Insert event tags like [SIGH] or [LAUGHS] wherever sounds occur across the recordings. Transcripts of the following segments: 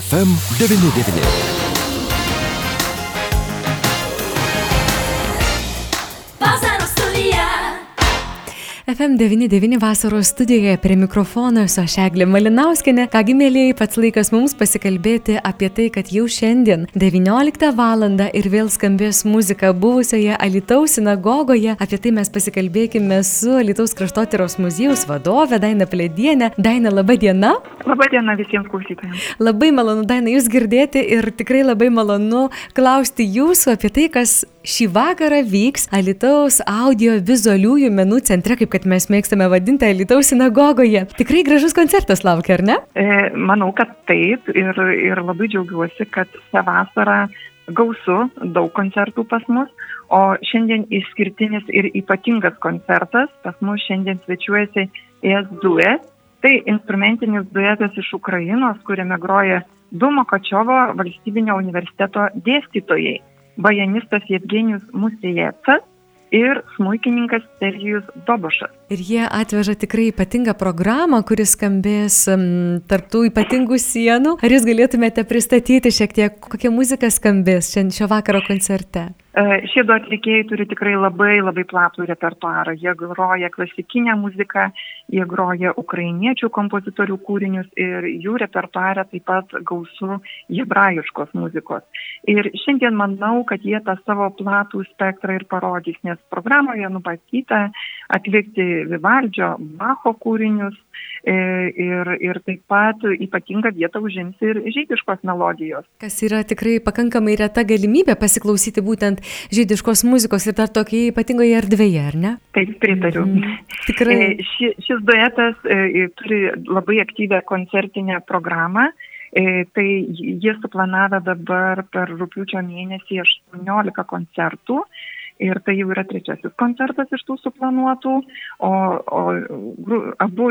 FM99. FM99 vasaros studijoje prie mikrofono esu aš Eglė Malinauskinė. Kągi mėlyjei, pats laikas mums pasikalbėti apie tai, kad jau šiandien 19 val. ir vėl skambės muzika buvusioje Alitaus sinagogoje. Apie tai mes pasikalbėkime su Alitaus kraštotyros muziejaus vadove Daina Pledienė. Daina, laba diena. Labą dieną visiems klausytojams. Labai malonu, Daina, jūs girdėti ir tikrai labai malonu klausti jūsų apie tai, kas šį vakarą vyks Alitaus audio vizualiųjų menų centre, kaip kad mes mėgstame vadinti Alitaus sinagogoje. Tikrai gražus koncertas laukia, ar ne? E, manau, kad taip ir, ir labai džiaugiuosi, kad šią vasarą gausu daug koncertų pas mus, o šiandien išskirtinis ir ypatingas koncertas pas mus šiandien svečiuojasi ES duet. Tai instrumentinis duetas iš Ukrainos, kuriame groja du Mokačiovo valstybinio universiteto dėstytojai bajanistas Jevgenijus Musijecas ir smuikininkas Sergijus Dobošas. Ir jie atveža tikrai ypatingą programą, kuris skambės um, tarptų ypatingų sienų. Ar jūs galėtumėte pristatyti šiek tiek, kokia muzika skambės šiandien šio vakaro koncerte? E, šie du atlikėjai turi tikrai labai labai platų repertuarą. Jie groja klasikinę muziką, jie groja ukrainiečių kompozitorių kūrinius ir jų repertuarą taip pat gausu hebrajiškos muzikos. Ir šiandien manau, kad jie tą savo platų spektrą ir parodys, nes programoje nupatyta atlikti Vivaldžio, Bacho kūrinius e, ir, ir taip pat ypatingą vietą užims ir žydiškos melodijos. Kas yra tikrai pakankamai reta galimybė pasiklausyti būtent žydiškos muzikos ir dar tokioje ypatingoje erdvėje, ar ne? Taip, pritariu. Mm, tikrai. E, ši, šis duetas e, turi labai aktyvę koncertinę programą. Tai jie suplanavę dabar per rūpiučio mėnesį 18 koncertų ir tai jau yra trečiasis koncertas iš tų suplanuotų, o, o abu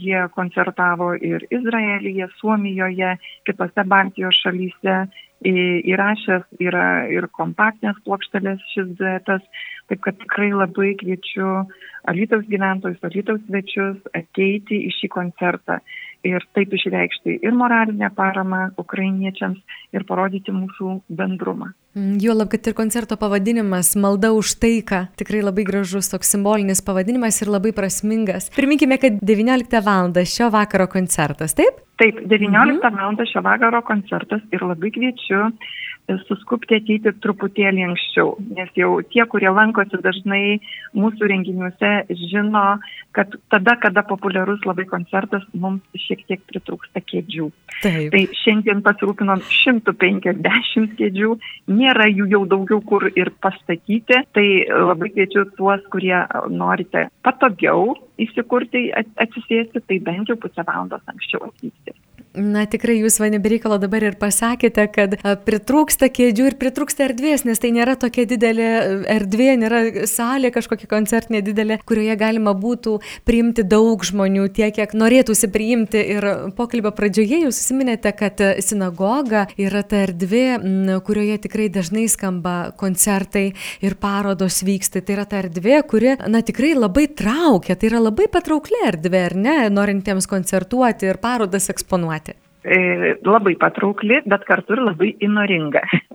jie koncertavo ir Izraelyje, Suomijoje, kitose Baltijos šalyse įrašęs yra ir kompaktinės plokštelės šis duetas, taip kad tikrai labai kviečiu Alytaus gyventojus, Alytaus svečius ateiti į šį koncertą ir taip išreikšti ir moralinę paramą ukrainiečiams ir parodyti mūsų bendrumą. Mm, juolab, kad ir koncerto pavadinimas - Malda už taiką. Tikrai labai gražus toks simbolinis pavadinimas ir labai prasmingas. Priminkime, kad 19 val. šio vakaro koncertas, taip? Taip, 19 mhm. val. šio vakaro koncertas ir labai kviečiu suskupti ateiti truputėlį anksčiau, nes jau tie, kurie lankosi dažnai mūsų renginiuose, žino, kad tada, kada populiarus labai koncertas, mums šiek tiek pritrūksta kėdžių. Taip. Tai šiandien pasirūpinom 150 kėdžių, nėra jų jau daugiau kur ir pastatyti, tai labai kviečiu tuos, kurie norite patogiau įsikurti, atsisėsti, tai bent jau pusę valandos anksčiau atvykti. Na tikrai jūs mane bereikalo dabar ir pasakėte, kad pritrūksta kėdžių ir pritrūksta erdvės, nes tai nėra tokia didelė erdvė, nėra salė kažkokia koncertinė didelė, kurioje galima būtų priimti daug žmonių, tiek, kiek norėtųsi priimti. Ir pokalbio pradžioje jūs susiminėte, kad sinagoga yra ta erdvė, kurioje tikrai dažnai skamba koncertai ir parodos vyksta. Tai yra ta erdvė, kuri, na tikrai labai traukia, tai yra labai patraukli erdvė, ar ne, norintiems koncertuoti ir parodas eksponuoti. E, labai patraukli, bet kartu ir labai įnoringa. [LAUGHS]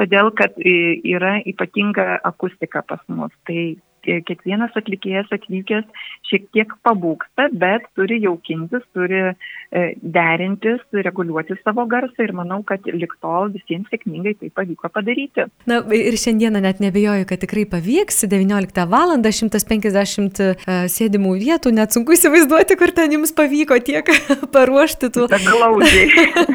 Todėl, kad e, yra ypatinga akustika pas mus. Tai kiekvienas atlikėjas atvykęs šiek tiek pabūksta, bet turi jaukintis, turi e, derintis, reguliuoti savo garsą ir manau, kad liktol visiems sėkmingai tai pavyko padaryti. Na ir šiandieną net nebejoju, kad tikrai pavyks. 19 val. 150 sėdimų vietų, net sunku įsivaizduoti, kur ten jums pavyko tiek [LAUGHS] paruošti tų. Glaudžiai.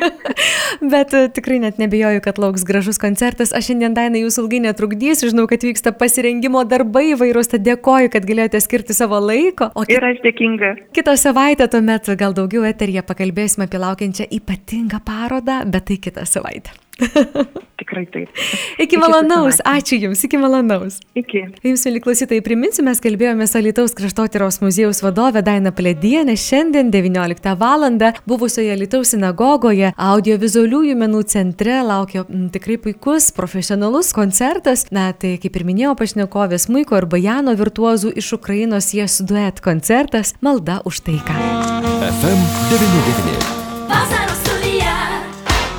[LAUGHS] bet e, tikrai net nebejoju, kad lauks gražus koncertas. Aš šiandien Daina jūsų ilgai netrukdysiu, žinau, kad vyksta pasirengimo darbai įvairūs, tad dėkoju, kad galėjote skirti savo laiko. O kit... Ir aš dėkinga. Kitą savaitę tuomet gal daugiau eterija pakalbėsime apie laukiančią ypatingą parodą, bet tai kitą savaitę. [LAUGHS] Tikrai taip. Iki malonaus, ačiū Jums, iki malonaus. Iki. Jums, mėly klausytojai, priminsiu, mes kalbėjome su Lietuvos kraštotyros muziejaus vadove Daina Pledienė šiandien 19 val. buvusioje Lietuvos sinagogoje audiovizualiųjų menų centre laukia m, tikrai puikus, profesionalus koncertas. Na, tai kaip ir minėjau, pašnekovės Muiko ir Bajano virtuozų iš Ukrainos jas duet koncertas Malda už taiką. FM 99.